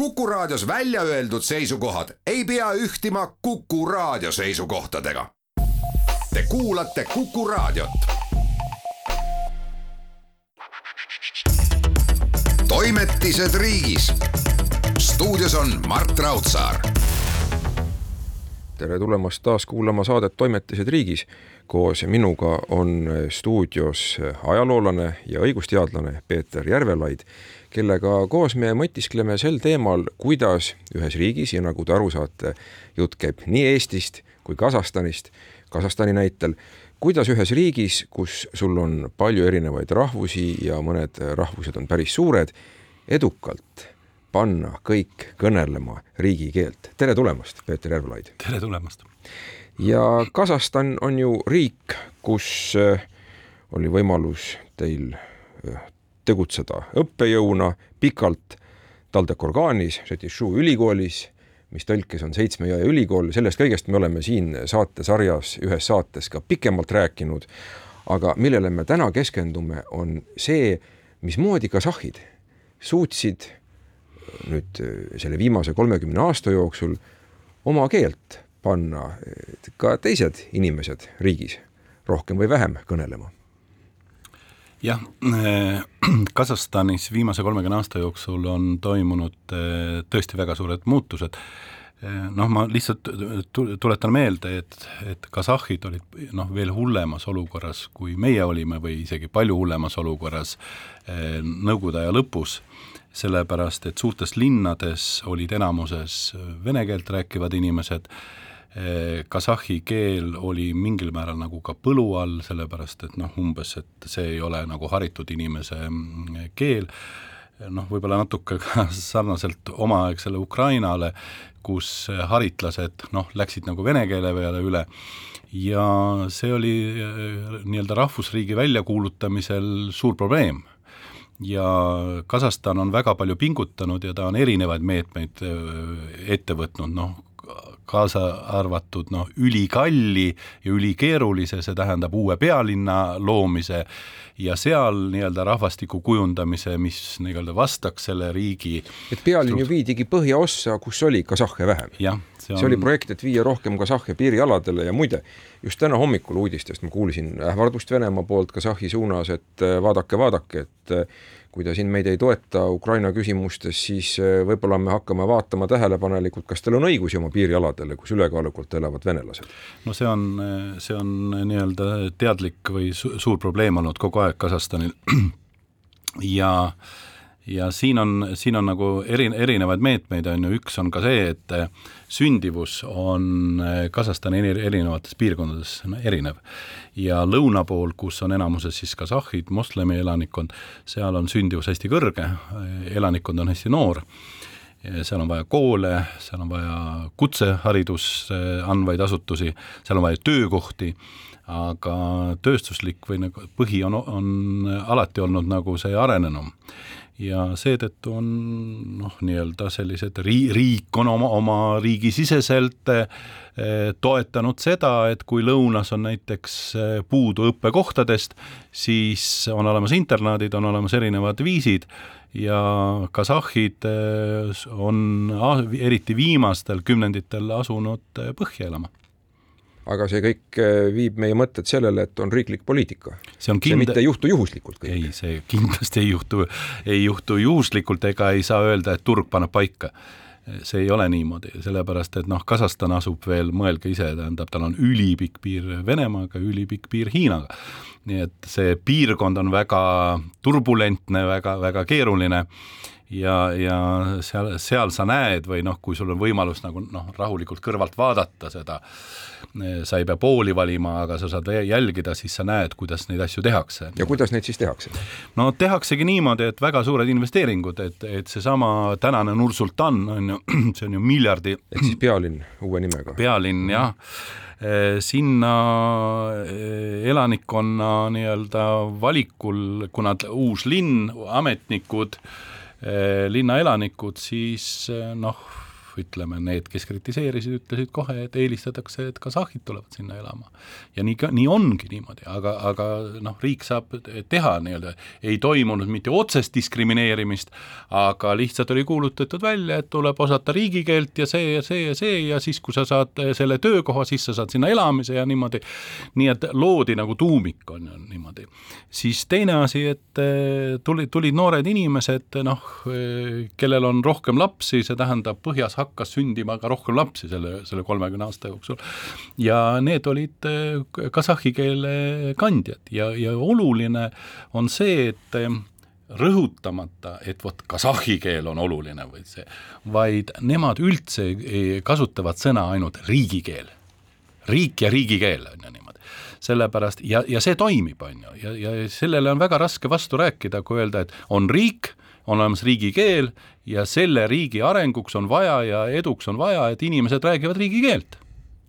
Kuku Raadios välja öeldud seisukohad ei pea ühtima Kuku Raadio seisukohtadega. Te kuulate Kuku Raadiot. toimetised riigis. stuudios on Mart Raudsaar. tere tulemast taas kuulama saadet Toimetised riigis. koos minuga on stuudios ajaloolane ja õigusteadlane Peeter Järvelaid kellega koos me mõtiskleme sel teemal, kuidas ühes riigis ja nagu te aru saate, jutt käib nii Eestist kui Kasahstanist, Kasahstani näitel, kuidas ühes riigis, kus sul on palju erinevaid rahvusi ja mõned rahvused on päris suured, edukalt panna kõik kõnelema riigikeelt. tere tulemast, Peeter Järvelaid! tere tulemast! ja Kasahstan on ju riik, kus äh, oli võimalus teil äh, tegutseda õppejõuna pikalt Taldekorgaanis, Šetishu ülikoolis, mis tõlkes on Seitsme jõe ülikool, sellest kõigest me oleme siin saatesarjas ühes saates ka pikemalt rääkinud, aga millele me täna keskendume, on see, mismoodi kasahhid suutsid nüüd selle viimase kolmekümne aasta jooksul oma keelt panna ka teised inimesed riigis rohkem või vähem kõnelema jah, äh, Kasahstanis viimase kolmekümne aasta jooksul on toimunud äh, tõesti väga suured muutused. Äh, noh, ma lihtsalt tuletan meelde, et, et kasahhid olid noh, veel hullemas olukorras, kui meie olime või isegi palju hullemas olukorras Nõukogude aja lõpus, sellepärast et suurtes linnades olid enamuses vene keelt rääkivad inimesed kasahhi keel oli mingil määral nagu ka põlu all, sellepärast et noh, umbes, et see ei ole nagu haritud inimese mm, keel, noh, võib-olla natuke ka sarnaselt omaaegsele Ukrainale, kus haritlased noh, läksid nagu vene keele peale üle. Ja see oli eh, nii-öelda rahvusriigi väljakuulutamisel suur probleem. Ja Kasahstan on väga palju pingutanud ja ta on erinevaid meetmeid eh, ette võtnud, noh, kaasa arvatud noh, ülikalli ja ülikeerulise, see tähendab uue pealinna loomise ja seal nii-öelda rahvastiku kujundamise, mis nii-öelda vastaks selle riigi et pealinn ju viidigi põhjaossa, kus oli kasahhe vähem. See, on... see oli projekt, et viia rohkem kasahhe piirialadele ja muide, just täna hommikul uudistest ma kuulsin ähvardust Venemaa poolt kasahhi suunas, et vaadake, vaadake, et kui ta siin meid ei toeta Ukraina küsimustes, siis äh, võib-olla me hakkame vaatama tähelepanelikult, kas tal on õigusi oma piirialadele, kus ülekaalukalt elavad venelased. no see on, see on nii-öelda teadlik või su suur probleem olnud kogu aeg Kasahstanil ja ja siin on, siin on nagu eri, erinevaid meetmeid, on ju, üks on ka see, et eh, sündivus on eh, Kasahstani eri, erinevates piirkondades erinev. ja lõuna pool, kus on enamuses siis kasahhid, moslemi elanikkond, seal on sündivus hästi kõrge, eh, elanikkond on hästi noor, seal on vaja koole, seal on vaja kutseharidus andvaid asutusi, seal on vaja töökohti, aga tööstuslik või nagu põhi on, on alati olnud nagu see arenenum ja seetõttu on noh, nii-öelda sellised ri-, riik on oma, oma riigisiseselt eh, toetanud seda, et kui lõunas on näiteks eh, puudu õppekohtadest, siis on olemas internaadid, on olemas erinevad viisid ja kasahhid eh, on eriti viimastel kümnenditel asunud põhja elama aga see kõik äh, viib meie mõtted sellele, et on riiklik poliitika. see, on kind... see mitte ei juhtu juhuslikult kõik. ei, see kindlasti ei juhtu, ei juhtu juhuslikult ega ei saa öelda, et turg paneb paika see ei ole niimoodi, sellepärast et noh, Kasahstan asub veel, mõelge ise, tähendab, tal on ülipikk piir Venemaaga, ülipikk piir Hiinaga. nii et see piirkond on väga turbulentne, väga, väga keeruline ja, ja seal, seal sa näed või noh, kui sul on võimalus nagu noh, rahulikult kõrvalt vaadata seda, sa ei pea pooli valima, aga sa saad jälgida, siis sa näed, kuidas neid asju tehakse. ja kuidas neid siis tehakse? no tehaksegi niimoodi, et väga suured investeeringud, et, et seesama tänane Nur-Sultan on ju, see on ju miljardi ehk siis pealinn uue nimega? pealinn jah eh, sinna eh, elanikkonna nii-öelda valikul, kuna uus linn, ametnikud, linnaelanikud, siis eh, noh, ütleme, need, kes kritiseerisid, ütlesid kohe, et eelistatakse, et kasahhid tulevad sinna elama. ja nii, nii ongi niimoodi, aga, aga noh, riik saab teha nii-öelda, ei toimunud mitte otsest diskrimineerimist, aga lihtsalt oli kuulutatud välja, et tuleb osata riigikeelt ja see ja see ja see ja siis, kui sa saad selle töökoha, siis sa saad sinna elamise ja niimoodi, nii et loodi nagu tuumik, on ju niimoodi. siis teine asi, et tuli, tulid noored inimesed, noh, kellel on rohkem lapsi, see tähendab, põhjas hakkas sündima ka rohkem lapsi selle, selle kolmekümne aasta jooksul. ja need olid eh, kasahhi keele kandjad ja, ja oluline on see, et eh, rõhutamata, et vot kasahhi keel on oluline või see, vaid nemad üldse kasutavad sõna ainult riigikeel. riik ja riigikeel on ju niimoodi. sellepärast, ja, ja see toimib, on ju, ja, ja sellele on väga raske vastu rääkida, kui öelda, et on riik on olemas riigikeel ja selle riigi arenguks on vaja ja eduks on vaja, et inimesed räägivad riigikeelt.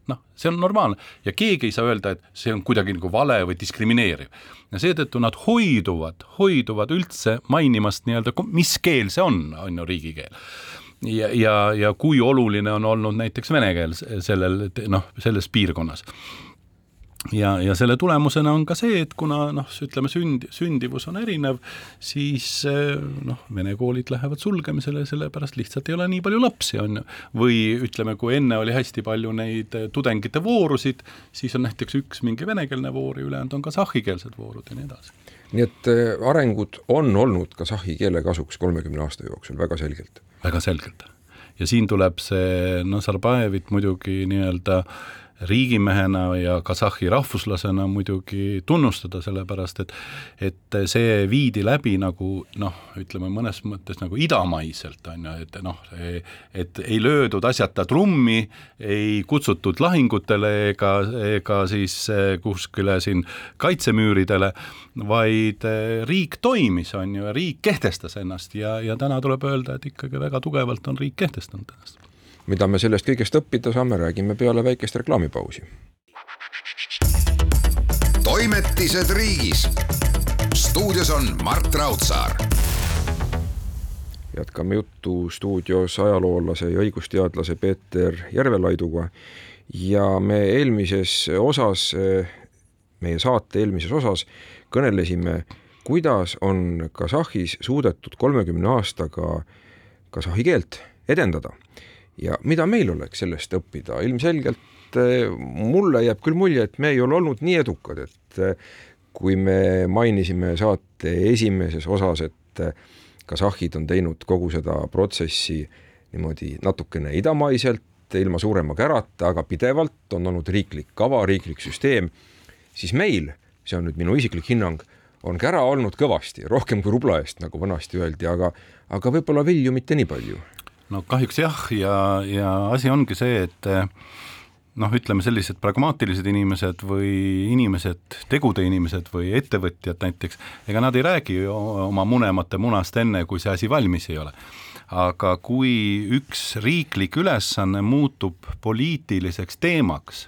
noh, see on normaalne ja keegi ei saa öelda, et see on kuidagi nagu vale või diskrimineeriv. ja seetõttu nad hoiduvad, hoiduvad üldse mainimast nii-öelda, mis keel see on, on ju riigikeel ja, ja, ja kui oluline on olnud näiteks vene keel sellel noh, selles piirkonnas ja, ja selle tulemusena on ka see, et kuna noh, ütleme sünd, sündivus on erinev, siis eh, noh, vene koolid lähevad sulgemisele, sellepärast lihtsalt ei ole nii palju lapsi, on ju. või ütleme, kui enne oli hästi palju neid eh, tudengite voorusid, siis on näiteks üks mingi venekeelne voor ja ülejäänud on kasahhikeelsed voorud ja nii edasi. nii et eh, arengud on olnud kasahhi keele kasuks kolmekümne aasta jooksul väga selgelt? väga selgelt. ja siin tuleb see Nazarbaevit muidugi nii-öelda äh, riigimehena ja kasahhi rahvuslasena muidugi tunnustada, sellepärast et et see viidi läbi nagu noh, ütleme mõnes mõttes nagu idamaiselt, on ju, et noh, et ei löödud asjata trummi, ei kutsutud lahingutele ega, ega siis kuskile siin kaitsemüüridele, vaid riik toimis, on ju, riik kehtestas ennast ja, ja täna tuleb öelda, et ikkagi väga tugevalt on riik kehtestanud ennast mida me sellest kõigest õppida saame, räägime peale väikest reklaamipausi. toimetised riigis. stuudios on Mart Raudsaar. jätkame juttu stuudios ajaloolase ja õigusteadlase Peeter Järvelaiduga ja me eelmises osas, meie saate eelmises osas kõnelesime, kuidas on Kasahhis suudetud kolmekümne aastaga kasahhi keelt edendada ja mida meil oleks sellest õppida, ilmselgelt eh, mulle jääb küll mulje, et me ei ole olnud nii edukad, et eh, kui me mainisime saate esimeses osas, et eh, kasahhid on teinud kogu seda protsessi niimoodi natukene idamaiselt, ilma suurema kärata, aga pidevalt on olnud riiklik kava, riiklik süsteem, siis meil, see on nüüd minu isiklik hinnang, on kära olnud kõvasti, rohkem kui rubla eest, nagu vanasti öeldi, aga aga võib-olla vilju mitte nii palju no kahjuks jah, ja, ja asi ongi see, et eh, noh, ütleme sellised pragmaatilised inimesed või inimesed, tegude inimesed või ettevõtjad näiteks, ega nad ei räägi oma munemate munast enne, kui see asi valmis ei ole. aga kui üks riiklik ülesanne muutub poliitiliseks teemaks,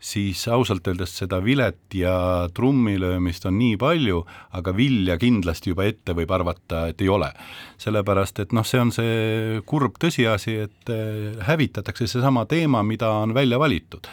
siis ausalt öeldes seda vilet ja trummilöömist on nii palju, aga vilja kindlasti juba ette võib arvata, et ei ole. sellepärast, et noh, see on see kurb tõsiasi, et eh, hävitatakse seesama teema, mida on välja valitud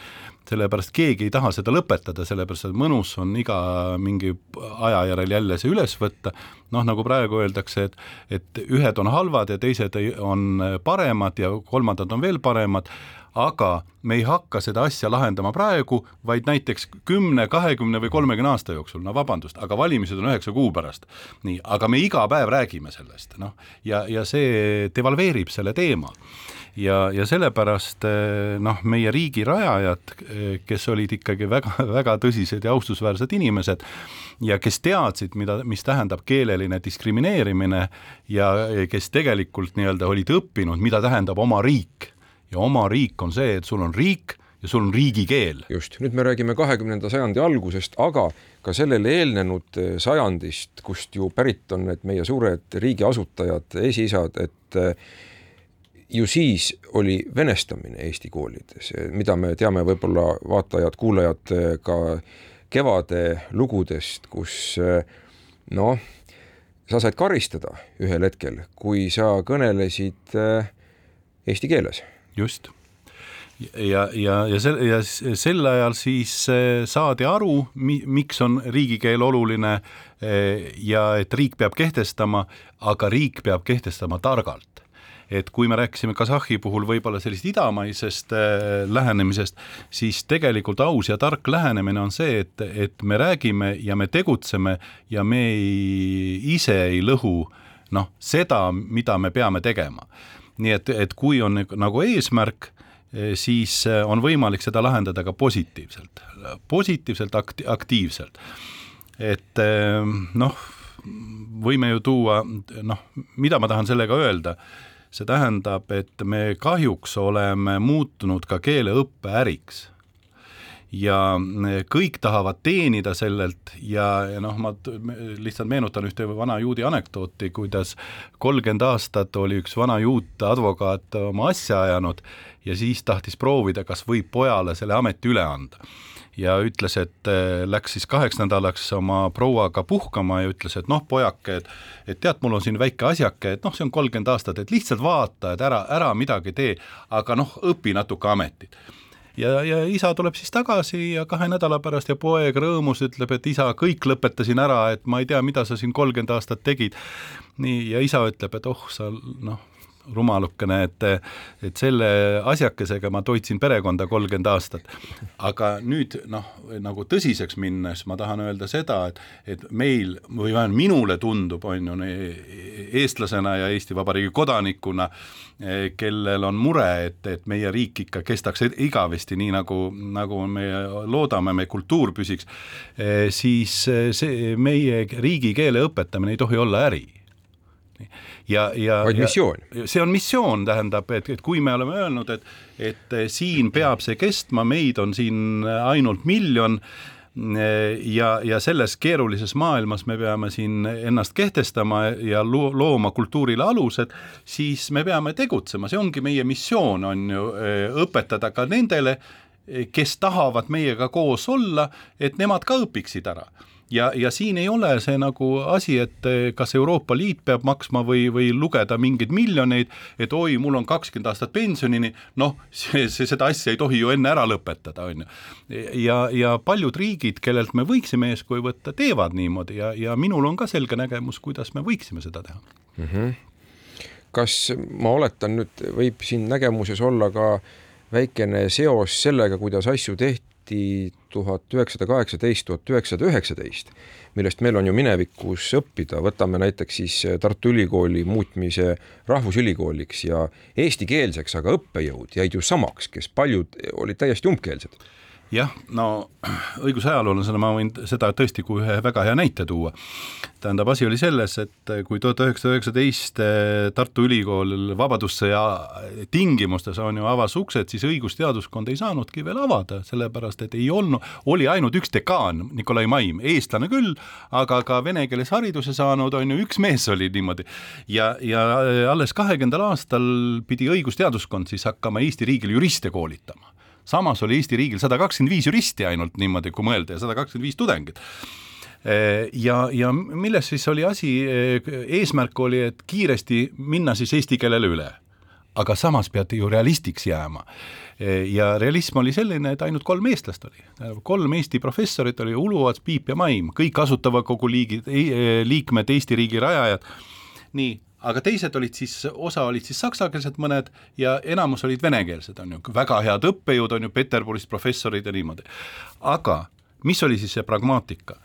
sellepärast keegi ei taha seda lõpetada, sellepärast et mõnus on iga mingi aja järel jälle see üles võtta, noh, nagu praegu öeldakse, et et ühed on halvad ja teised on paremad ja kolmandad on veel paremad, aga me ei hakka seda asja lahendama praegu, vaid näiteks kümne, kahekümne või kolmekümne aasta jooksul, no vabandust, aga valimised on üheksa kuu pärast. nii, aga me iga päev räägime sellest, noh, ja, ja see devalveerib selle teema ja, ja sellepärast eh, noh, meie riigi rajajad, eh, kes olid ikkagi väga, väga tõsised ja austusväärsed inimesed ja kes teadsid, mida, mis tähendab keeleline diskrimineerimine ja kes tegelikult nii-öelda olid õppinud, mida tähendab oma riik ja oma riik on see, et sul on riik ja sul on riigikeel. just, nüüd me räägime kahekümnenda sajandi algusest, aga ka sellele eelnenud eh, sajandist, kust ju pärit on need meie suured riigi asutajad, esiisad, et ju siis oli venestamine Eesti koolides, mida me teame võib-olla vaatajad-kuulajad eh, ka kevade lugudest, kus noh, sa said karistada ühel hetkel, kui sa kõnelesid eesti keeles. Just. Ja, ja, ja sel, ja sel ajal siis eh, saadi aru, mi-, miks on riigikeel oluline eh, ja et riik peab kehtestama, aga riik peab kehtestama targalt et kui me rääkisime Kasahhi puhul võib-olla sellisest idamaisest äh, lähenemisest, siis tegelikult aus ja tark lähenemine on see, et, et me räägime ja me tegutseme ja me ei, ise ei lõhu noh, seda, mida me peame tegema. nii et, et kui on nagu eesmärk, Eh, siis eh, on võimalik seda lahendada ka positiivselt, positiivselt akti-, aktiivselt. et eh, noh, võime ju tuua, noh, mida ma tahan sellega öelda, see tähendab, et me kahjuks oleme muutunud ka keeleõppe äriks. Ja kõik tahavad teenida sellelt ja, ja noh, ma lihtsalt meenutan ühte vana juudi anekdooti, kuidas kolmkümmend aastat oli üks vana juut advokaat oma asja ajanud ja siis tahtis proovida, kas võib pojale selle ameti üle anda ja ütles, et äh, läks siis kaheks nädalaks oma prouaga puhkama ja ütles, et noh, pojake, et et tead, mul on siin väike asjake, et noh, see on kolmkümmend aastat, et lihtsalt vaata, et ära, ära midagi tee, aga noh, õpi natuke ametit ja, ja isa tuleb siis tagasi ja kahe nädala pärast ja poeg rõõmus ütleb, et isa, kõik lõpetasin ära, et ma ei tea, mida sa siin kolmkümmend aastat tegid. nii, ja isa ütleb, et oh, sa noh, rumalukene, et et selle asjakesega ma toitsin perekonda kolmkümmend aastat. aga nüüd noh, nagu tõsiseks minnes ma tahan öelda seda, et et meil või vähemalt minule tundub, on ju, eestlasena ja Eesti Vabariigi kodanikuna, kellel on mure, et, et meie riik ikka kestaks igavesti, nii nagu, nagu me loodame, meie kultuur püsiks, siis see meie riigikeele õpetamine ei tohi olla äri ja, ja vaid missioon. see on missioon, tähendab, et, et kui me oleme öelnud, et, et siin peab see kestma, meid on siin ainult miljon ja, ja selles keerulises maailmas me peame siin ennast kehtestama ja looma kultuurile alused, siis me peame tegutsema, see ongi meie missioon, on ju, õpetada ka nendele, kes tahavad meiega koos olla, et nemad ka õpiksid ära ja, ja siin ei ole see nagu asi, et eh, kas Euroopa Liit peab maksma või, või lugeda mingeid miljoneid, et oi, mul on kakskümmend aastat pensionini, noh, see, see, seda asja ei tohi ju enne ära lõpetada, on ju. ja, ja paljud riigid, kellelt me võiksime eeskuju võtta, teevad niimoodi ja, ja minul on ka selge nägemus, kuidas me võiksime seda teha mm. -hmm. kas ma oletan nüüd, võib siin nägemuses olla ka väikene seos sellega, kuidas asju tehti tehti tuhat üheksasada kaheksateist, tuhat üheksasada üheksateist, millest meil on ju minevikus õppida, võtame näiteks siis Tartu Ülikooli muutmise rahvusülikooliks ja eestikeelseks, aga õppejõud jäid ju samaks, kes paljud olid täiesti umbkeelsed jah, no õigusajaloolasena ma võin seda tõesti kui ühe väga hea näite tuua. tähendab, asi oli selles, et kui tuhat üheksasada üheksateist eh, Tartu Ülikool Vabadussõja tingimustes on ju avas uksed, siis õigusteaduskond ei saanudki veel avada, sellepärast et ei olnud, oli ainult üks dekaan, Nikolai Maim, eestlane küll, aga ka vene keeles hariduse saanud, on ju, üks mees oli niimoodi. ja, ja alles kahekümnendal aastal pidi õigusteaduskond siis hakkama Eesti riigil juriste koolitama samas oli Eesti riigil sada kakskümmend viis juristi ainult niimoodi, kui mõelda, ja sada kakskümmend viis tudengit ja, ja milles siis oli asi, eesmärk oli, et kiiresti minna siis eesti keelele üle. aga samas peate ju realistiks jääma. ja realism oli selline, et ainult kolm eestlast oli, kolm Eesti professorit oli Uluots, Piip ja Maim, kõik Asutava Kogu liigid, liikmed, Eesti riigi rajajad, nii, aga teised olid siis, osa olid siis saksakeelsed mõned ja enamus olid venekeelsed, on ju, väga head õppejõud, on ju, Peterburist professorid ja niimoodi. aga mis oli siis see pragmaatika?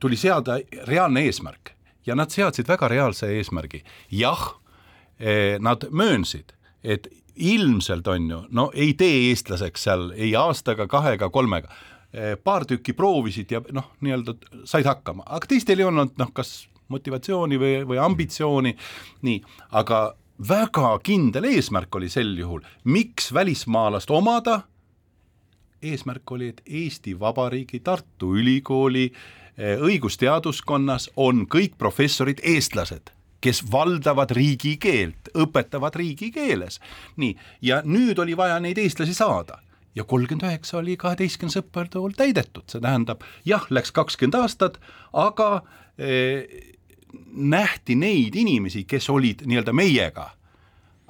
Tuli seada reaalne eesmärk ja nad seadsid väga reaalse eesmärgi, jah nad möönsid, et ilmselt on ju, no ei tee eestlaseks seal ei aastaga, kahega, kolmega. Paar tükki proovisid ja noh, nii-öelda said hakkama, aga teistel ei olnud noh, kas motivatsiooni või, või ambitsiooni, nii, aga väga kindel eesmärk oli sel juhul, miks välismaalast omada, eesmärk oli, et Eesti Vabariigi Tartu Ülikooli eh, õigusteaduskonnas on kõik professorid eestlased kes valdavad riigikeelt, õpetavad riigikeeles. nii, ja nüüd oli vaja neid eestlasi saada. Ja kolmkümmend üheksa oli kaheteistkümnes õppepool täidetud, see tähendab jah, läks kakskümmend aastat, aga eh, nähti neid inimesi, kes olid nii-öelda meiega.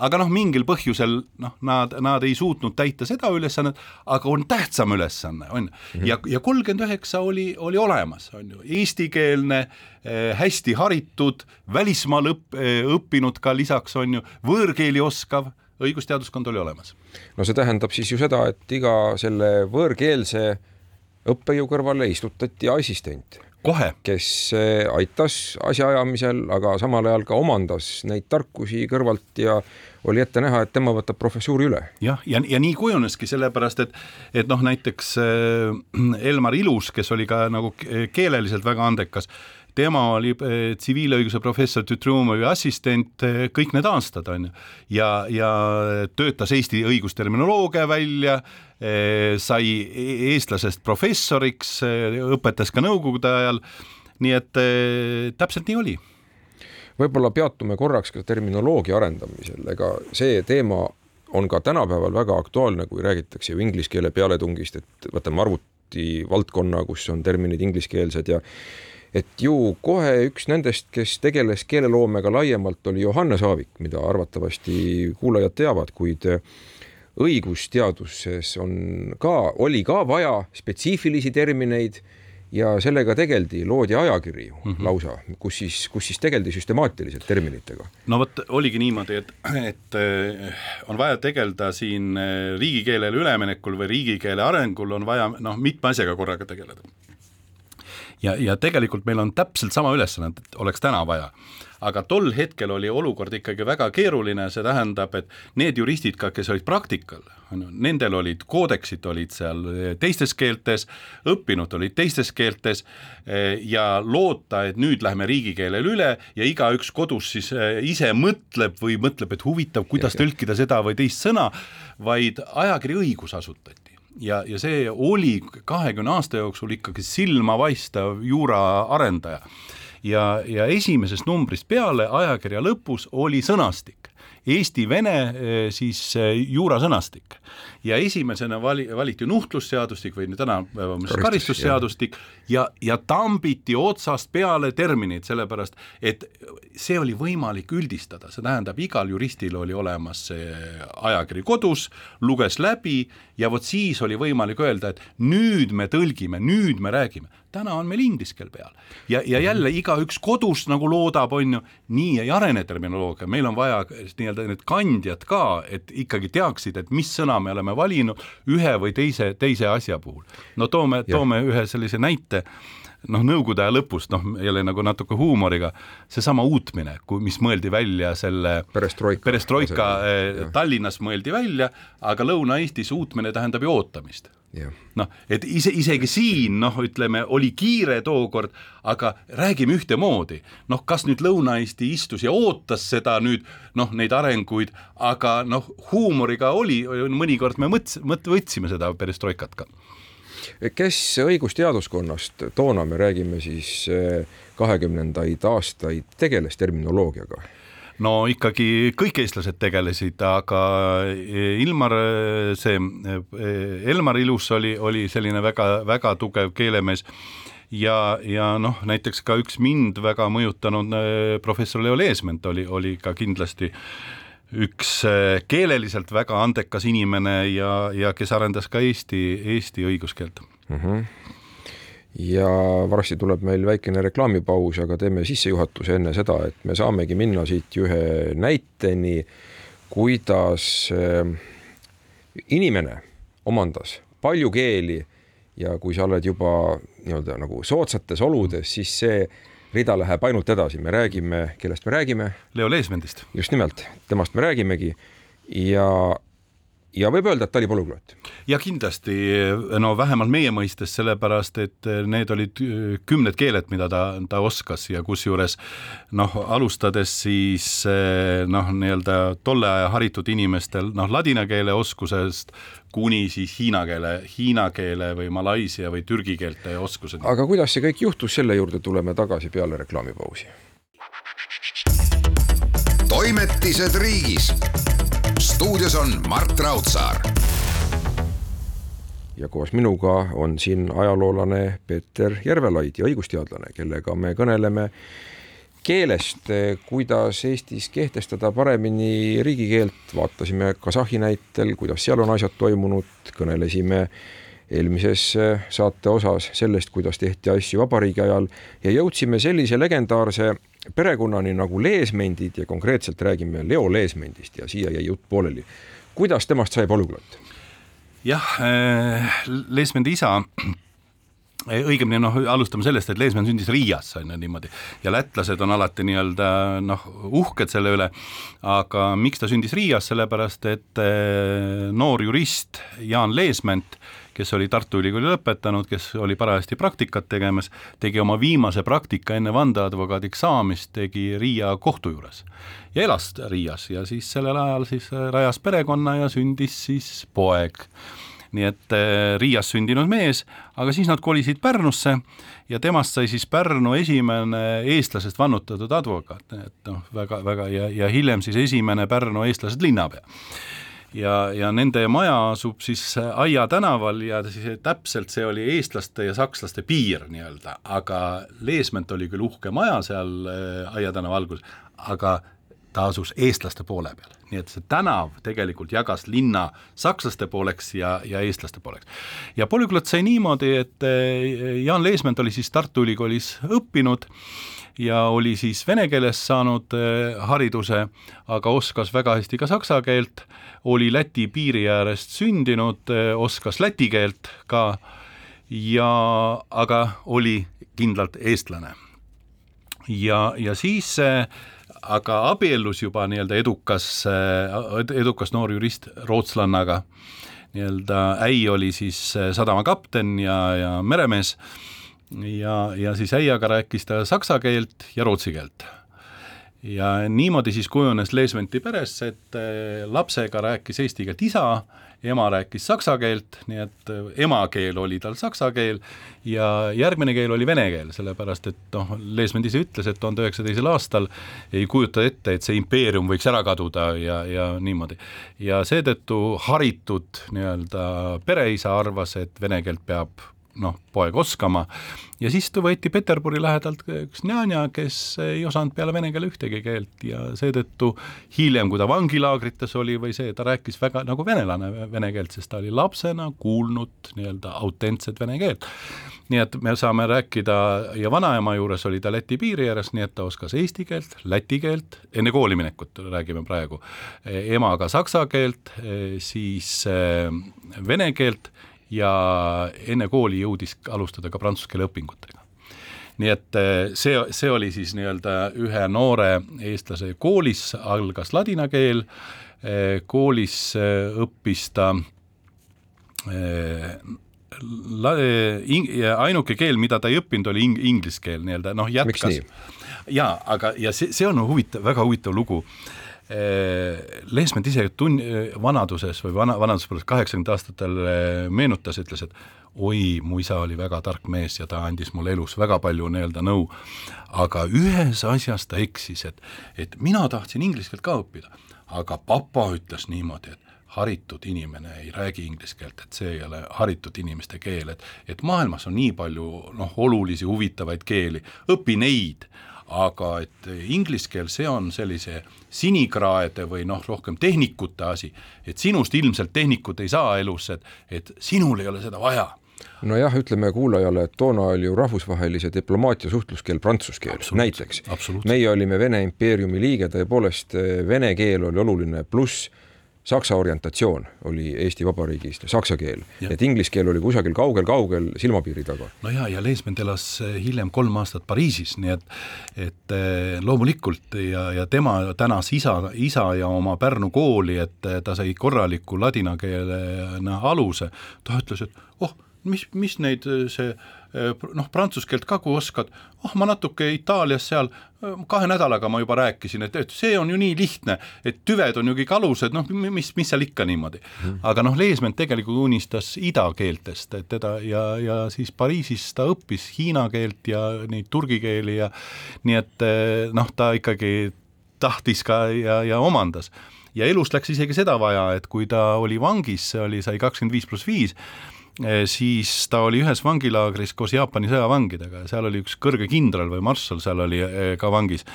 aga noh, mingil põhjusel noh, nad, nad ei suutnud täita seda ülesannet, aga on tähtsam ülesanne, on ju. Mhm. ja, ja kolmkümmend üheksa oli, oli olemas, on ju, eestikeelne eh,, hästi haritud, välismaal õpp, eh, õppinud ka lisaks, on ju, võõrkeeli oskav, õigusteaduskond oli olemas. no see tähendab siis ju seda, et iga selle võõrkeelse õppejõu kõrvale istutati assistent kohe, kes eh, aitas asjaajamisel, aga samal ajal ka omandas neid tarkusi kõrvalt ja oli ette näha, et tema võtab professuuri üle. jah, ja, ja, ja nii kujuneski, sellepärast et, et noh, näiteks äh, Elmar Ilus, kes oli ka nagu keeleliselt väga andekas, tema oli eh, tsiviilõiguse professor Tütrumovi assistent eh, kõik need aastad, on ju, ja, ja töötas Eesti õigusterminoloogia välja, eh, sai e-, eestlasest professoriks, õpetas ka nõukogude ajal, nii et täpselt nii oli. Võib-olla peatume korraks ka terminoloogia arendamisel, ega see teema on ka tänapäeval väga aktuaalne, kui räägitakse ju inglise keele pealetungist, et võtame arvuti valdkonna, kus on terminid ingliskeelsed ja et ju kohe üks nendest, kes tegeles keeleloomega laiemalt, oli Johannes Aavik, mida arvatavasti kuulajad teavad, kuid õigusteaduses on ka, oli ka vaja spetsiifilisi termineid ja sellega tegeldi, loodi ajakiri mm -hmm. lausa, kus siis, kus siis tegeldi süstemaatiliselt terminitega. no vot, oligi niimoodi, et, et eh, on vaja tegeleda siin eh, riigikeelele üleminekul või riigikeele arengul on vaja noh, mitme asjaga korraga tegeleda ja, ja tegelikult meil on täpselt sama ülesanne, et oleks täna vaja. aga tol hetkel oli olukord ikkagi väga keeruline, see tähendab, et need juristid ka, kes olid praktikal, on ju, nendel olid koodeksid olid seal teistes keeltes, õppinud olid teistes keeltes eh, ja loota, et nüüd läheme riigikeelele üle ja igaüks kodus siis eh, ise mõtleb või mõtleb, et huvitav, kuidas tõlkida seda või teist sõna, vaid ajakiri õigus asutati ja, ja see oli kahekümne aasta jooksul ikkagi silmapaistev juura arendaja. ja, ja esimesest numbrist peale ajakirja lõpus oli sõnastik. Eesti-Vene eh, siis eh, juurasõnastik. Ja esimesena vali, valiti nuhtlusseadustik või tänapäeva karistusseadustik. ja, ja tambiti otsast peale terminid, sellepärast et see oli võimalik üldistada, see tähendab, igal juristil oli olemas see ajakiri kodus, luges läbi ja vot siis oli võimalik öelda, et nüüd me tõlgime, nüüd me räägime. Täna on meil inglise keel peal. Ja, ja jälle igaüks kodus nagu loodab, on ju, nii ei arene terminoloogia, meil on vaja nii-öelda need kandjad ka, et ikkagi teaksid, et mis sõna me oleme valinud ühe või teise, teise asja puhul. no toome, toome ühe sellise näite noh, nõukogude aja lõpust, noh, jälle nagu natuke huumoriga, seesama uutmine, kui, mis mõeldi välja selle perestroika, perestroika eh, Tallinnas mõeldi välja, aga Lõuna-Eestis uutmine tähendab ju ootamist noh, et ise, isegi siin noh, ütleme, oli kiire tookord, aga räägime ühtemoodi. noh, kas nüüd Lõuna-Eesti istus ja ootas seda nüüd noh, neid arenguid, aga noh, huumoriga oli, mõnikord me mõts-, mõt-, võtsime seda perestroikat ka. Kes õigusteaduskonnast, toona me räägime siis eh, kahekümnendaid aastaid, tegeles terminoloogiaga? no ikkagi kõik eestlased tegelesid, aga eh, Ilmar, see eh, Elmar Ilus oli, oli selline väga-väga tugev keelemees ja, ja noh, näiteks ka üks mind väga mõjutanud professor Leo Leesment oli, oli ka kindlasti üks keeleliselt väga andekas inimene ja, ja kes arendas ka Eesti, Eesti õiguskeelt mm. -hmm ja varsti tuleb meil väikene reklaamipaus, aga teeme sissejuhatuse enne seda, et me saamegi minna siit ühe näiteni, kuidas äh, inimene omandas palju keeli ja kui sa oled juba nii-öelda nagu soodsates oludes, siis see rida läheb ainult edasi, me räägime, kellest me räägime? Leo Leesmendist. just nimelt, temast me räägimegi ja ja võib öelda, et ta oli polüglott. ja kindlasti, no vähemalt meie mõistes, sellepärast et need olid kümned keeled, mida ta, ta oskas ja kusjuures noh, alustades siis noh, nii-öelda tolle aja haritud inimestel noh, ladina keele oskusest kuni siis hiina keele, hiina keele või malaisia või türgi keelte oskuseni. aga kuidas see kõik juhtus, selle juurde tuleme tagasi peale reklaamipausi. toimetised riigis stuudios on Mart Raudsaar. ja koos minuga on siin ajaloolane Peeter Järvelaid ja õigusteadlane, kellega me kõneleme keelest, kuidas Eestis kehtestada paremini riigikeelt, vaatasime Kasahhi näitel, kuidas seal on asjad toimunud, kõnelesime eelmises saate osas sellest, kuidas tehti asju vabariigi ajal ja jõudsime sellise legendaarse perekonnani nagu Leesmendid ja konkreetselt räägime Leo Leesmendist ja siia jäi jutt pooleli. kuidas temast sai polüglott? jah äh,, Leesmendi isa õigemini noh, alustame sellest, et Leesmann sündis Riias, on ju niimoodi, ja lätlased on alati nii-öelda noh, uhked selle üle, aga miks ta sündis Riias, sellepärast et eh, noor jurist Jaan Leesment, kes oli Tartu Ülikooli lõpetanud, kes oli parajasti praktikat tegemas, tegi oma viimase praktika enne vandeadvokaadiks saamist, tegi Riia kohtu juures. Ja elas Riias ja siis sellel ajal siis rajas perekonna ja sündis siis poeg nii et äh, Riias sündinud mees, aga siis nad kolisid Pärnusse ja temast sai siis Pärnu esimene eestlasest vannutatud advokaat, et noh, väga, väga ja, ja hiljem siis esimene Pärnu eestlasest linnapea. Ja, ja nende maja asub siis Aia tänaval ja siis täpselt see oli eestlaste ja sakslaste piir nii-öelda, aga Leesment oli küll uhke maja seal äh, Aia tänava alguses, aga ta asus eestlaste poole peal, nii et see tänav tegelikult jagas linna sakslaste pooleks ja, ja eestlaste pooleks. ja polüglot sai niimoodi, et eh, Jaan Leesment oli siis Tartu Ülikoolis õppinud ja oli siis vene keeles saanud eh, hariduse, aga oskas väga hästi ka saksa keelt, oli Läti piiri äärest sündinud, eh, oskas läti keelt ka ja aga oli kindlalt eestlane. ja, ja siis äh, aga abiellus juba nii-öelda edukas, äh, edukas noor jurist rootslannaga, nii-öelda äi oli siis äh, sadamakapten ja, ja meremees. ja, ja siis äiaga rääkis ta saksa keelt ja rootsi keelt ja niimoodi siis kujunes Leesventi peres, et äh, lapsega rääkis eesti keelt isa ema rääkis saksa keelt, nii et äh, emakeel oli tal saksa keel ja järgmine keel oli vene keel, sellepärast et noh, Leesment ise ütles, et tuhande üheksasaja teisel aastal ei kujuta ette, et see impeerium võiks ära kaduda ja, ja niimoodi. ja seetõttu haritud nii-öelda pereisa arvas, et vene keelt peab noh, poeg oskama ja siis võeti Peterburi lähedalt üks njanja, kes ei osanud peale vene keele ühtegi keelt ja seetõttu hiljem, kui ta vangilaagrites oli või see, ta rääkis väga nagu venelane vene keelt, sest ta oli lapsena kuulnud nii-öelda autentset vene keelt. nii et me saame rääkida ja vanaema juures oli ta Läti piiri ääres, nii et ta oskas eesti keelt, läti keelt, enne kooli minekut räägime praegu, emaga saksa keelt, siis eh, vene keelt ja enne kooli jõudis alustada ka prantsuse keele õpingutega nii et eh, see, see oli siis nii-öelda ühe noore eestlase koolis, algas ladina keel, eh, koolis eh, õppis ta la-, ing-, ainuke keel, mida ta ei õppinud, oli ing-, inglise keel nii-öelda, noh jätkas. jaa, aga, ja see, see on huvitav, väga huvitav lugu Äh, Leesment ise tun-, vanaduses või vana, vanaduspõlves kaheksakümnendatel aastatel äh, meenutas, ütles, et oi, mu isa oli väga tark mees ja ta andis mulle elus väga palju nii-öelda nõu, aga ühes asjas ta eksis, et, et mina tahtsin inglise keelt ka õppida, aga papa ütles niimoodi, et haritud inimene ei räägi inglise keelt, et see ei ole haritud inimeste keel, et et maailmas on nii palju noh, olulisi huvitavaid keeli, õpi neid, aga et inglise keel, see on sellise sinikraede või noh, rohkem tehnikute asi, et sinust ilmselt tehnikut ei saa elus, et, et sinul ei ole seda vaja. Nojah, ütleme kuulajale, et toona oli ju rahvusvahelise diplomaatia suhtluskeel prantsuse keel näiteks. meie olime Vene impeeriumi liige, tõepoolest vene keel oli oluline, pluss saksa orientatsioon oli Eesti Vabariigis saksa keel, et inglise keel oli kusagil kaugel-kaugel silmapiiri taga. no ja, ja Leesment elas eh, hiljem kolm aastat Pariisis, nii et et eh, loomulikult ja, ja tema tänas isa, isa ja oma Pärnu kooli, et eh, ta sai korraliku ladina keelena aluse, ta ütles, et oh, mis, mis neid see Äh, noh, prantsuse keelt ka kui oskad, oh ma natuke Itaalias seal äh, kahe nädalaga ma juba rääkisin, et, et see on ju nii lihtne, et tüved on ju kõik alused, noh, mis, mis seal ikka niimoodi. Mm.. aga noh, Leesment tegelikult unistas ida keeltest, et teda ja, ja siis Pariisis ta õppis hiina keelt ja neid turgi keeli ja nii et äh, noh, ta ikkagi tahtis ka ja, ja omandas. Ja elus läks isegi seda vaja, et kui ta oli vangis, see oli, sai kakskümmend viis pluss viis, siis ta oli ühes vangilaagris koos Jaapani sõjavangidega ja seal oli üks kõrge kindral või marssal seal oli ka vangis.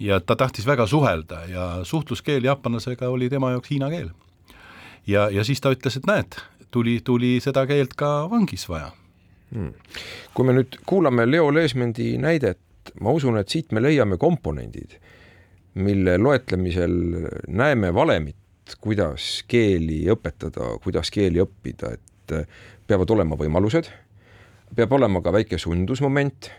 Ja ta tahtis väga suhelda ja suhtluskeel jaapanlasega oli tema jaoks hiina keel. ja, ja siis ta ütles, et näed, tuli, tuli seda keelt ka vangis vaja. Hmm.. kui me nüüd kuulame Leo Leesmendi näidet, ma usun, et siit me leiame komponendid, mille loetlemisel näeme valemit, kuidas keeli õpetada, kuidas keeli õppida, et peavad olema võimalused, peab olema ka väike sundusmoment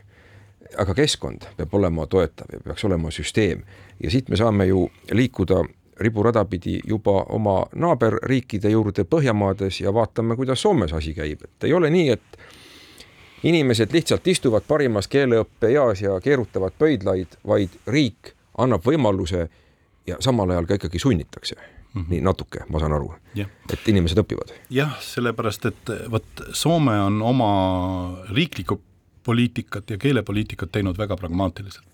aga keskkond peab olema toetav ja peaks olema süsteem. Ja siit me saame ju liikuda riburada pidi juba oma naaberriikide juurde Põhjamaades ja vaatame, kuidas Soomes asi käib, et ei ole nii, et inimesed lihtsalt istuvad parimas keeleõppe eas ja keerutavad pöidlaid, vaid riik annab võimaluse ja samal ajal ka ikkagi sunnitakse Mm -hmm. nii natuke, ma saan aru, et inimesed õpivad. jah, sellepärast et vot Soome on oma riikliku poliitikat ja keelepoliitikat teinud väga pragmaatiliselt.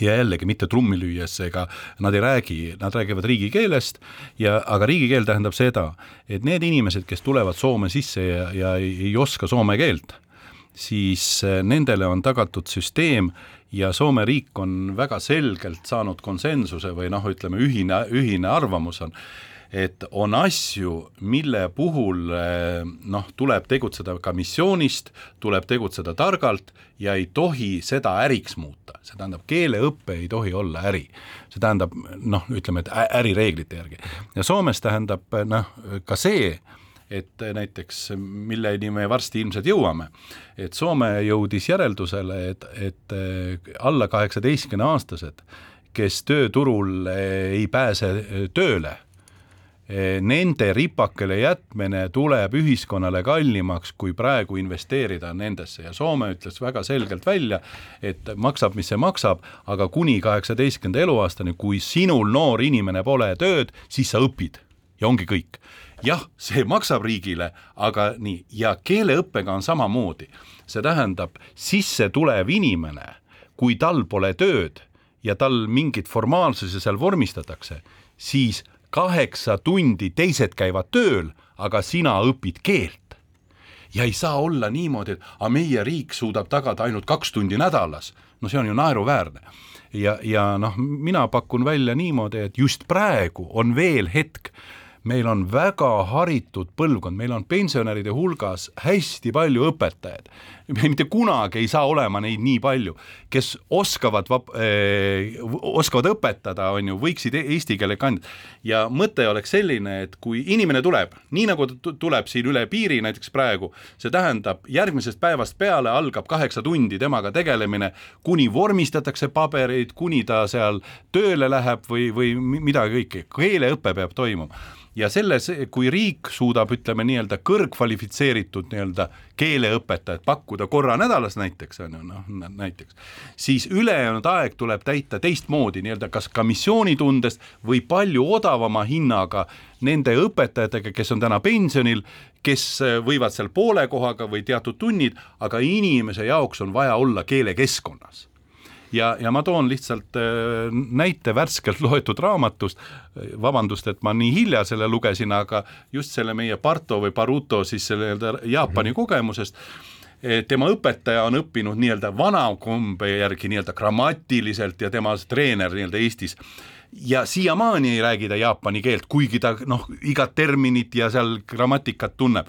ja jällegi mitte trummi lüües, ega nad ei räägi, nad räägivad riigikeelest ja, aga riigikeel tähendab seda, et need inimesed, kes tulevad Soome sisse ja, ja ei, ei oska soome keelt, siis eh, nendele on tagatud süsteem ja Soome riik on väga selgelt saanud konsensuse või noh, ütleme ühine, ühine arvamus on, et on asju, mille puhul eh, noh, tuleb tegutseda ka missioonist, tuleb tegutseda targalt ja ei tohi seda äriks muuta, see tähendab, keeleõpe ei tohi olla äri. see tähendab noh, ütleme, et ärireeglite järgi ja Soomes tähendab noh, ka see, et näiteks, milleni me varsti ilmselt jõuame, et Soome jõudis järeldusele, et, et eh, alla kaheksateistkümne aastased, kes tööturul eh, ei pääse tööle Eh, nende ripakele jätmine tuleb ühiskonnale kallimaks, kui praegu investeerida nendesse ja Soome ütles väga selgelt välja, et maksab, mis see maksab, aga kuni kaheksateistkümnenda eluaastani, kui sinul, noor inimene, pole tööd, siis sa õpid ja ongi kõik. Jah, see maksab riigile, aga nii, ja keeleõppega on samamoodi. see tähendab, sisse tulev inimene, kui tal pole tööd ja tal mingit formaalsusi seal vormistatakse, siis kaheksa tundi teised käivad tööl, aga sina õpid keelt. ja ei saa olla niimoodi, et aga meie riik suudab tagada ainult kaks tundi nädalas, no see on ju naeruväärne. ja, ja noh, mina pakun välja niimoodi, et just praegu on veel hetk, meil on väga haritud põlvkond, meil on pensionäride hulgas hästi palju õpetajaid. mitte kunagi ei saa olema neid nii palju, kes oskavad vab- eh,, oskavad õpetada, on ju, võiksid e-, eesti keele kand-. ja mõte oleks selline, et kui inimene tuleb, nii nagu ta tuleb siin üle piiri näiteks praegu, see tähendab, järgmisest päevast peale algab kaheksa tundi temaga tegelemine, kuni vormistatakse pabereid, kuni ta seal tööle läheb või, või midagi kõike, keeleõpe peab toimuma ja selles, kui riik suudab, ütleme nii-öelda kõrgkvalifitseeritud nii-öelda keeleõpetajat pakkuda korra nädalas näiteks, on ju, noh näiteks, siis ülejäänud aeg tuleb täita teistmoodi nii-öelda kas ka missioonitundest või palju odavama hinnaga nende õpetajatega, kes on täna pensionil, kes võivad seal poole kohaga või teatud tunnid, aga inimese jaoks on vaja olla keelekeskkonnas ja, ja ma toon lihtsalt äh, näite värskelt loetud raamatust, vabandust, et ma nii hilja selle lugesin, aga just selle meie Barto või Baruto siis selle nii-öelda Jaapani -hmm. kogemusest, tema õpetaja on õppinud nii-öelda vanakombe järgi nii-öelda grammatiliselt ja tema treener nii-öelda Eestis. Ja siiamaani ei räägi ta jaapani keelt, kuigi ta noh, igat terminit ja seal grammatikat tunneb.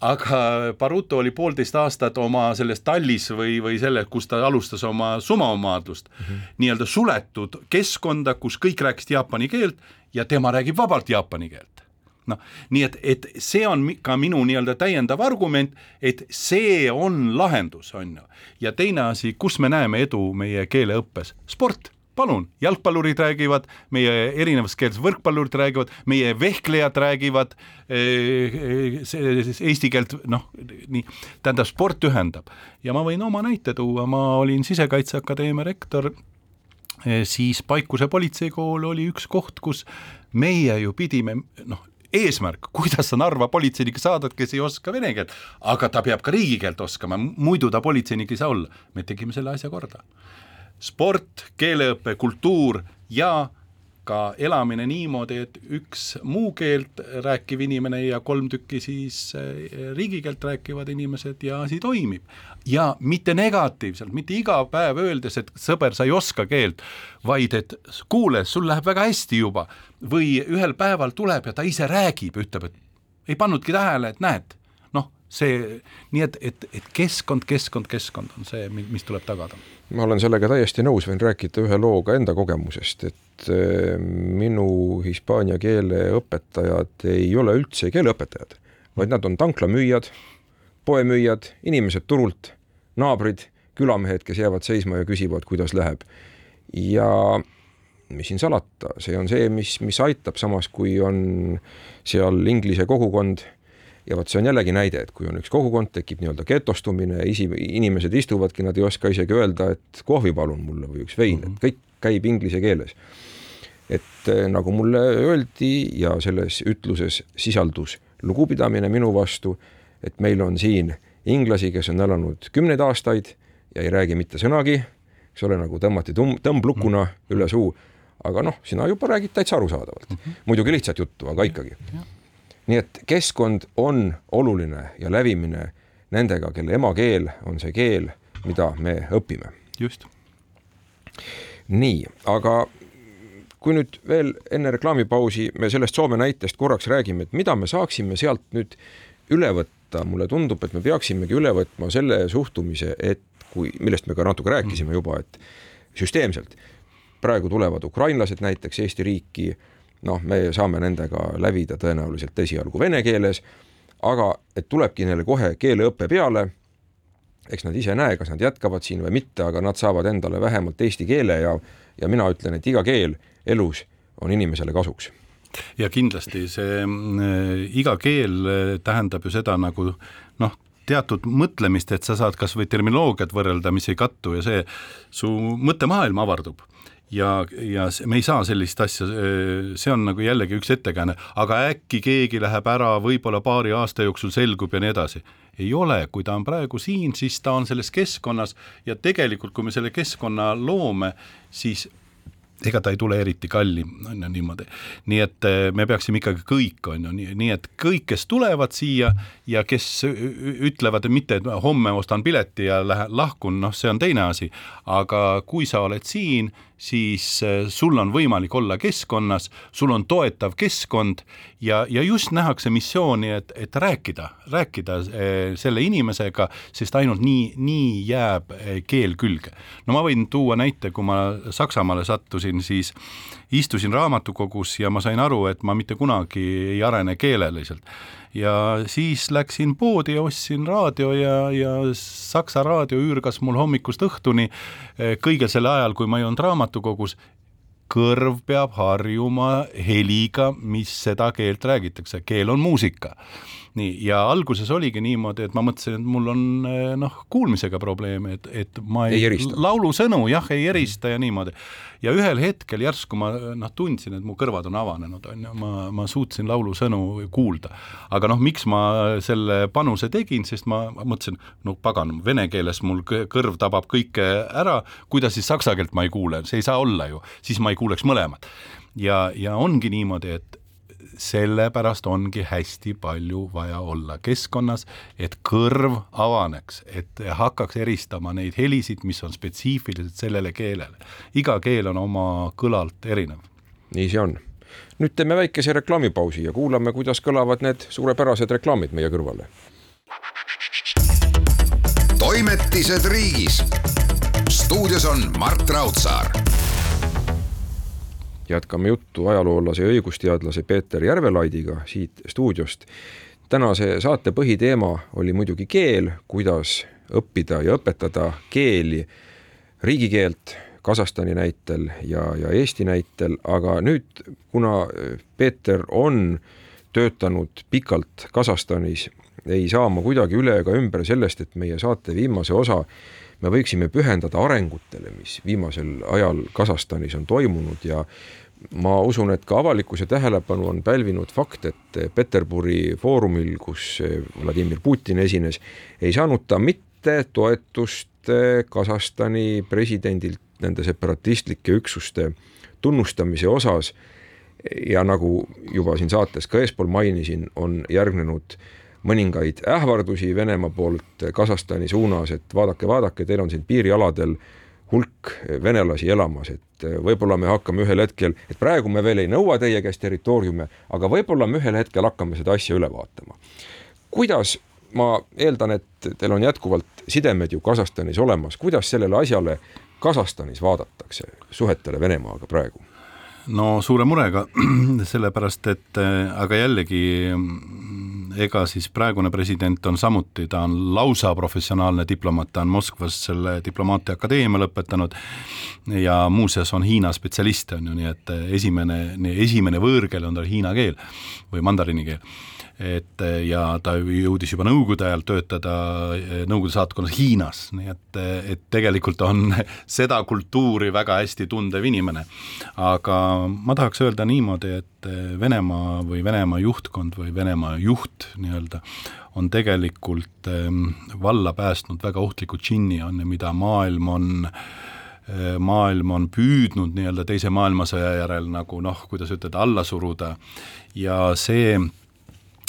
Aga Baruto oli poolteist aastat oma selles tallis või, või selle, kus ta alustas oma sumaomaadlust mm -hmm. nii-öelda suletud keskkonda, kus kõik rääkisid jaapani keelt ja tema räägib vabalt jaapani keelt noh, nii et, et see on ka minu nii-öelda täiendav argument, et see on lahendus, on ju. ja teine asi, kus me näeme edu meie keeleõppes, sport palun, jalgpallurid räägivad, meie erinevas keeles võrkpallurid räägivad, meie vehklejad räägivad eh, eh, eesti keelt, noh, nii, tähendab, sport ühendab. ja ma võin oma näite tuua, ma olin Sisekaitseakadeemia rektor, eh, siis Paikuse politseikool oli üks koht, kus meie ju pidime, noh, eesmärk, kuidas sa Narva politseinikke saadad, kes ei oska vene keelt, aga ta peab ka riigikeelt oskama, muidu ta politseinik ei saa olla. me tegime selle asja korda sport, keeleõpe, kultuur ja ka elamine niimoodi, et üks muu keelt rääkiv inimene ja kolm tükki siis eh, riigikeelt rääkivad inimesed ja asi toimib. ja mitte negatiivselt, mitte iga päev öeldes, et sõber, sa ei oska keelt, vaid et kuule, sul läheb väga hästi juba või ühel päeval tuleb ja ta ise räägib, ütleb, et ei pannudki tähele, et näed, noh, see, nii et, et, et keskkond, keskkond, keskkond on see, mis tuleb tagada ma olen sellega täiesti nõus, võin rääkida ühe loo ka enda kogemusest, et eh, minu hispaania keele õpetajad ei ole üldse keeleõpetajad, vaid nad on tanklamüüjad, poemüüjad, inimesed turult, naabrid, külamehed, kes jäävad seisma ja küsivad, kuidas läheb. ja mis siin salata, see on see, mis, mis aitab, samas kui on seal inglise kogukond ja vot see on jällegi näide, et kui on üks kogukond, tekib nii-öelda getostumine, isi, inimesed istuvadki, nad ei oska isegi öelda, et kohvi palun mulle või üks vein, et mhm. kõik käib inglise keeles. et eh, nagu mulle öeldi ja selles ütluses sisaldus lugupidamine minu vastu, et meil on siin inglasi, kes on elanud kümneid aastaid ja ei räägi mitte sõnagi, eks ole, nagu tõmmati tumm, tõmblukuna mhm. üle suu, aga noh, sina juba räägid täitsa arusaadavalt mm. -hmm. muidugi lihtsat juttu, aga ikkagi nii et keskkond on oluline ja lävimine nendega, kelle emakeel on see keel, mida me õpime. just. nii, aga kui nüüd veel enne reklaamipausi me sellest Soome näitest korraks räägime, et mida me saaksime sealt nüüd üle võtta, mulle tundub, et me peaksimegi üle võtma selle suhtumise, et kui, millest me ka natuke rääkisime juba, et süsteemselt praegu tulevad ukrainlased näiteks Eesti riiki noh, me saame nendega lävida tõenäoliselt esialgu vene keeles, aga et tulebki neile kohe keeleõpe peale, eks nad ise näe, kas nad jätkavad siin või mitte, aga nad saavad endale vähemalt eesti keele ja, ja mina ütlen, et iga keel elus on inimesele kasuks. Ja kindlasti see äh, iga keel äh, tähendab ju seda nagu noh, teatud mõtlemist, et sa saad kas või terminoloogiat võrrelda, mis ei kattu ja see, su mõttemaailm avardub ja, ja me ei saa sellist asja, see on nagu jällegi üks ettekääne, aga äkki keegi läheb ära, võib-olla paari aasta jooksul selgub ja nii edasi. ei ole, kui ta on praegu siin, siis ta on selles keskkonnas ja tegelikult, kui me selle keskkonna loome, siis ega ta ei tule eriti kallim, on ju niimoodi. nii et eh, me peaksime ikkagi kõik, on ju, nii, nii et kõik, kes tulevad siia ja kes ütlevad mitte, et homme ostan pileti ja lähen, lahkun, noh, see on teine asi, aga kui sa oled siin, siis eh, sul on võimalik olla keskkonnas, sul on toetav keskkond ja, ja just nähakse missiooni, et, et rääkida, rääkida eh, selle inimesega, sest ainult nii, nii jääb keel külge. no ma võin tuua näite, kui ma Saksamaale sattusin, siis istusin raamatukogus ja ma sain aru, et ma mitte kunagi ei arene keeleliselt. ja siis läksin poodi ja ostsin raadio ja, ja Saksa raadio üürgas mul hommikust õhtuni eh, kõigel selle ajal, kui ma ei olnud raamatukogus. Kõrv peab harjuma heliga, mis seda keelt räägitakse, keel on muusika nii, ja alguses oligi niimoodi, et ma mõtlesin, et mul on eh, noh, kuulmisega probleeme, et, et ma ei, ei laulusõnu jah, ei erista ja niimoodi. ja ühel hetkel järsku ma noh, tundsin, et mu kõrvad on avanenud, on ju, ma, ma suutsin laulusõnu kuulda. aga noh, miks ma selle panuse tegin, sest ma, ma mõtlesin, no pagan, vene keeles mul kõrv tabab kõike ära, kuidas siis saksa keelt ma ei kuule, see ei saa olla ju, siis ma ei kuuleks mõlemat. Ja, ja ongi niimoodi, et sellepärast ongi hästi palju vaja olla keskkonnas, et kõrv avaneks, et hakkaks eristama neid helisid, mis on spetsiifilised sellele keelele. iga keel on oma kõlalt erinev. nii see on. nüüd teeme väikese reklaamipausi ja kuulame, kuidas kõlavad need suurepärased reklaamid meie kõrvale. toimetised riigis. stuudios on Mart Raudsaar jätkame juttu ajaloolase ja õigusteadlase Peeter Järvelaidiga siit stuudiost. tänase saate põhiteema oli muidugi keel, kuidas õppida ja õpetada keeli, riigikeelt Kasahstani näitel ja, ja Eesti näitel, aga nüüd, kuna Peeter on töötanud pikalt Kasahstanis, ei saa ma kuidagi üle ega ümber sellest, et meie saate viimase osa me võiksime pühendada arengutele, mis viimasel ajal Kasahstanis on toimunud ja ma usun, et ka avalikkuse tähelepanu on pälvinud fakt, et Peterburi foorumil, kus Vladimir Putin esines, ei saanud ta mitte toetust Kasahstani presidendilt nende separatistlike üksuste tunnustamise osas. Ja nagu juba siin saates ka eespool mainisin, on järgnenud mõningaid ähvardusi Venemaa poolt Kasahstani suunas, et vaadake, vaadake, teil on siin piirialadel hulk venelasi elamas, et võib-olla me hakkame ühel hetkel, et praegu me veel ei nõua teie käest territooriume, aga võib-olla me ühel hetkel hakkame seda asja üle vaatama. kuidas, ma eeldan, et teil on jätkuvalt sidemed ju Kasahstanis olemas, kuidas sellele asjale Kasahstanis vaadatakse suhetele Venemaaga praegu? no suure murega, sellepärast et aga jällegi ega siis praegune president on samuti, ta on lausa professionaalne diplomaat, ta on Moskvas selle diplomaatia akadeemia lõpetanud ja muuseas on Hiina spetsialist, on ju, nii et esimene, esimene võõrkeel on tal hiina keel või mandariini keel et ja ta jõudis juba nõukogude ajal töötada eh, Nõukogude saatkonnas Hiinas, nii et, et tegelikult on seda kultuuri väga hästi tundev inimene. aga ma tahaks öelda niimoodi, et Venemaa või Venemaa juhtkond või Venemaa juht nii-öelda on tegelikult ehm, valla päästnud väga ohtliku džinni, on ju, mida maailm on eh, maailm on püüdnud nii-öelda Teise maailmasõja järel nagu noh, kuidas ütelda, alla suruda. Ja see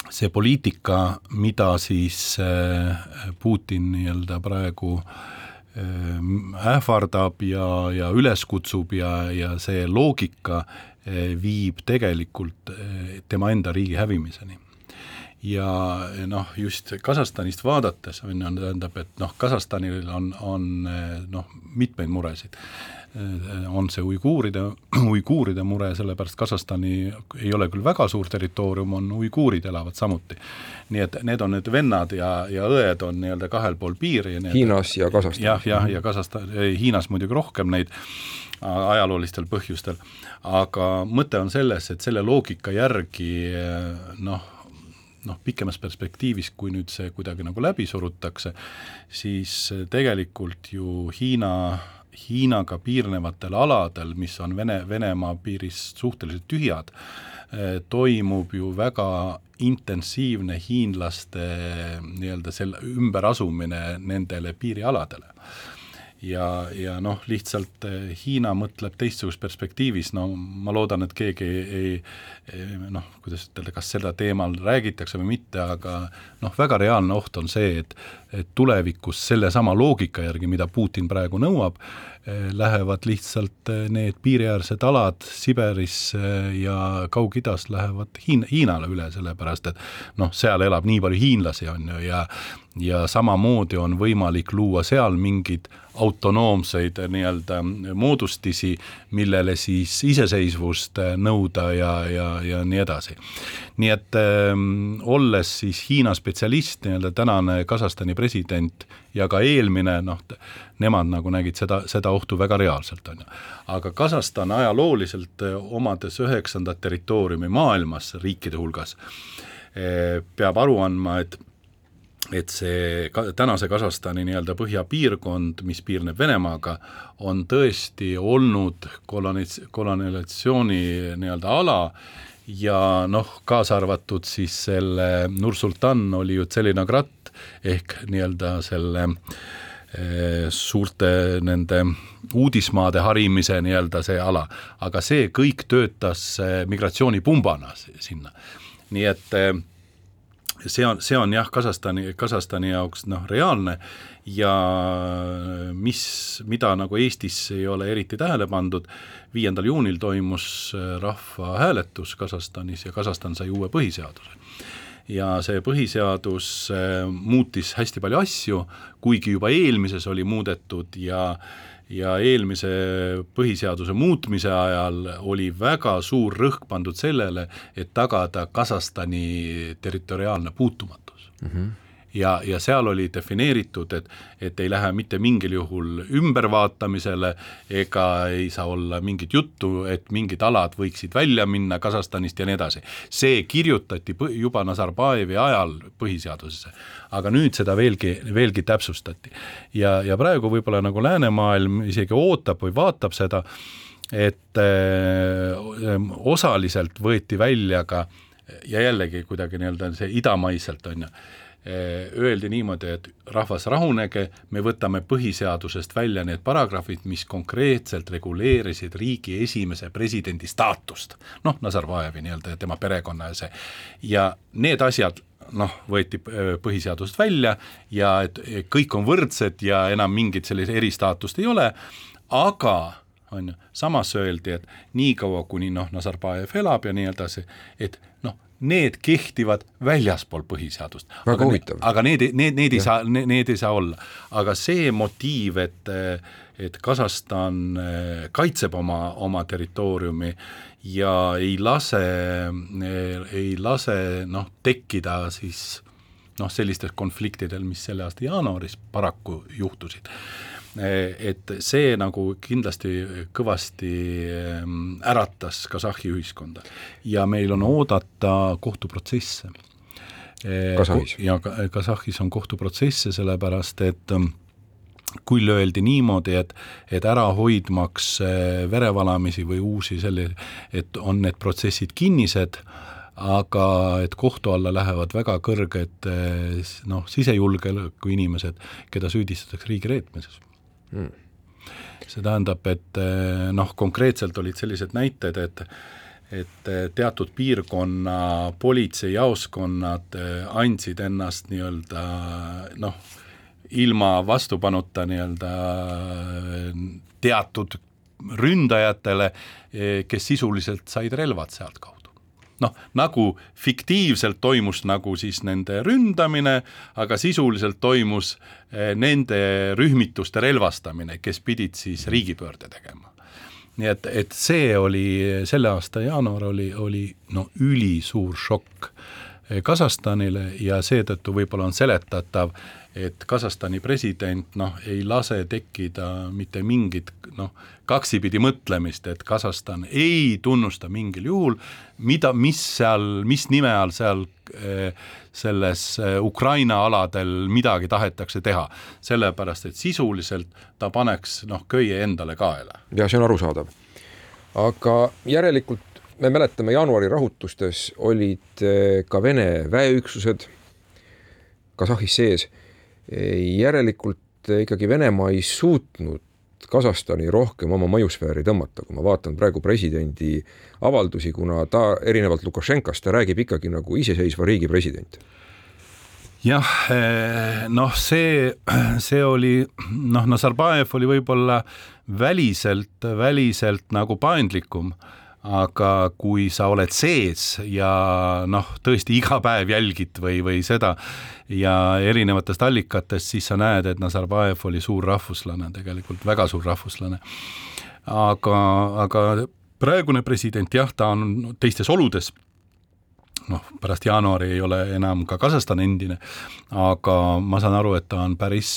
see poliitika, mida siis äh, Putin nii-öelda praegu äh, ähvardab ja, ja üles kutsub ja, ja see loogika viib tegelikult tema enda riigi hävimiseni ja noh, just Kasahstanist vaadates on ju, tähendab, et noh, Kasahstanil on, on noh, mitmeid muresid on see uiguuride, uiguuride mure, sellepärast Kasahstani ei ole küll väga suur territoorium, on uiguurid elavad samuti. Nii et need on need vennad ja, ja õed on nii-öelda kahel pool piiri. Hiinas ja Kasahstanis. jah, jah, ja Kasahstan, Hiinas muidugi rohkem neid ajaloolistel põhjustel, aga mõte on selles, et selle loogika järgi noh, noh, pikemas perspektiivis, kui nüüd see kuidagi nagu läbi surutakse, siis tegelikult ju Hiina Hiinaga piirnevatel aladel, mis on Vene, Venemaa piirist suhteliselt tühjad, eh, toimub ju väga intensiivne hiinlaste nii-öelda selle ümberasumine nendele piirialadele. Ja, ja noh, lihtsalt eh, Hiina mõtleb teistsuguses perspektiivis, no ma loodan, et keegi ei, ei noh, kuidas ütelda, kas seda teemal räägitakse või mitte, aga noh, väga reaalne oht on see, et et tulevikus sellesama loogika järgi, mida Putin praegu nõuab, lähevad lihtsalt eh, need piiriäärsed alad Siberis ja Kaug-Idas lähevad Hiin-, Hiinale üle, sellepärast et noh, seal elab nii palju hiinlasi, on ju, ja ja samamoodi on võimalik luua seal mingid autonoomseid nii-öelda moodustisi, millele siis iseseisvust nõuda ja, ja, ja nii edasi. nii et ähm, olles siis Hiina spetsialist, nii-öelda tänane Kasahstani president ja ka eelmine, noh, nemad nagu nägid seda, seda ohtu väga reaalselt, on ju. aga Kasahstan ajalooliselt omades üheksandat territooriumi maailmas riikide hulgas, eh, peab aru andma, et et see ka, tänase Kasahstani nii-öelda põhjapiirkond, mis piirneb Venemaaga, on tõesti olnud kolonis-, kolonialisatsiooni nii-öelda ala ja noh, kaasa arvatud siis selle Nur-Sultan oli ju Tselinagrat ehk nii-öelda selle e, suurte nende uudismaade harimise nii-öelda see ala, aga see kõik töötas eh, migratsioonipumbana sinna. nii et e, see on, see on jah, Kasahstani, Kasahstani jaoks noh, reaalne ja mis, mida nagu Eestis ei ole eriti tähele pandud, viiendal juunil toimus rahvahääletus Kasahstanis ja Kasahstan sai uue põhiseaduse ja see põhiseadus äh, muutis hästi palju asju, kuigi juba eelmises oli muudetud ja ja eelmise põhiseaduse muutmise ajal oli väga suur rõhk pandud sellele, et tagada Kasahstani territoriaalne puutumatus mm. -hmm ja, ja seal oli defineeritud, et, et ei lähe mitte mingil juhul ümbervaatamisele ega ei saa olla mingit juttu, et mingid alad võiksid välja minna Kasahstanist ja nii edasi. see kirjutati juba Nazarbajevi ajal põhiseadusesse, aga nüüd seda veelgi, veelgi täpsustati. ja, ja praegu võib-olla nagu läänemaailm isegi ootab või vaatab seda, et öö, äh, osaliselt võeti välja ka ja jällegi kuidagi nii-öelda see idamaiselt, on ju, öeldi niimoodi, et rahvas rahunege, me võtame põhiseadusest välja need paragrahvid, mis konkreetselt reguleerisid riigi esimese presidendi staatust. noh, Nazarbajevi nii-öelda ja tema perekonna ja see, ja need asjad noh, võeti põhiseadusest välja ja et kõik on võrdsed ja enam mingit sellist eristaatust ei ole, aga on ju, samas öeldi, et niikaua, kuni noh, Nazarbajev elab ja nii edasi, et need kehtivad väljaspool põhiseadust. väga huvitav. aga need, need, need ei saa, need ei saa olla. aga see motiiv, et, et Kasahstan eh, kaitseb oma, oma territooriumi ja ei lase, eh, ei lase noh, tekkida siis noh, sellistel konfliktidel, mis selle aasta jaanuaris paraku juhtusid et see nagu kindlasti kõvasti ehm, äratas Kasahhi ühiskonda ja meil on oodata kohtuprotsesse. Kasahhis. ja Kasahhis on kohtuprotsesse, sellepärast et ehm, küll öeldi niimoodi, et, et ära hoidmaks eh, verevalamisi või uusi selliseid, et on need protsessid kinnised, aga et kohtu alla lähevad väga kõrged eh, noh, sisejulgeoleku inimesed, keda süüdistatakse riigireetmises mm.. see tähendab, et eh, noh, konkreetselt olid sellised näited, et et eh, teatud piirkonna politseijaoskonnad eh, andsid ennast nii-öelda noh, ilma vastupanuta nii-öelda teatud ründajatele, kes sisuliselt said relvad sealtkaudu noh, nagu fiktiivselt toimus nagu siis nende ründamine, aga sisuliselt toimus eh, nende rühmituste relvastamine, kes pidid siis riigipöörde tegema. Nii et, et see oli, selle aasta jaanuar oli, oli no ülisuur šokk eh, Kasahstanile ja seetõttu võib-olla on seletatav, et Kasahstani president noh, ei lase tekkida mitte mingit noh, kaksipidi mõtlemist, et Kasahstan ei tunnusta mingil juhul, mida, mis seal, mis nime all seal eh, selles eh, Ukraina aladel midagi tahetakse teha. sellepärast, et sisuliselt ta paneks noh, köie endale kaela. ja see on arusaadav. aga järelikult me mäletame, jaanuari rahutustes olid eh, ka Vene väeüksused Kasahhis sees järelikult ikkagi Venemaa ei suutnud Kasahstani rohkem oma mõjusfääri tõmmata, kui ma vaatan praegu presidendi avaldusi, kuna ta erinevalt Lukašenkast, ta räägib ikkagi nagu iseseisva riigi president. jah, eh, noh, see, see oli noh, Nazarbajev oli võib-olla väliselt, väliselt nagu paindlikum aga kui sa oled sees ja noh, tõesti iga päev jälgid või, või seda ja erinevatest allikatest, siis sa näed, et Nazarbajev oli suur rahvuslane, tegelikult väga suur rahvuslane. aga, aga praegune president jah, ta on teistes oludes noh, pärast jaanuari ei ole enam ka Kasahstan endine, aga ma saan aru, et ta on päris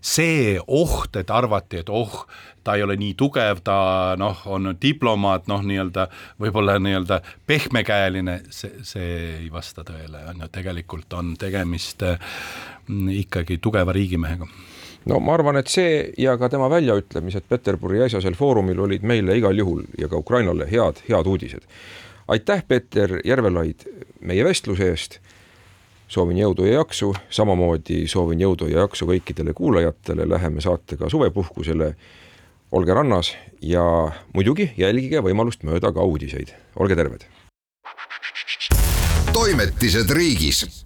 see oht, et arvati, et oh, ta ei ole nii tugev, ta noh, on diplomaat, noh, nii-öelda võib-olla nii-öelda pehmekäeline, see, see ei vasta tõele, on ju, tegelikult on tegemist mm, ikkagi tugeva riigimehega. No ma arvan, et see ja ka tema väljaütlemised Peterburi äsjasel foorumil olid meile igal juhul ja ka Ukrainale head, head uudised aitäh, Peeter Järvelaid, meie vestluse eest. soovin jõudu ja jaksu, samamoodi soovin jõudu ja jaksu kõikidele kuulajatele, läheme saatega suvepuhkusele. olge rannas ja muidugi jälgige võimalust mööda ka uudiseid, olge terved. toimetised riigis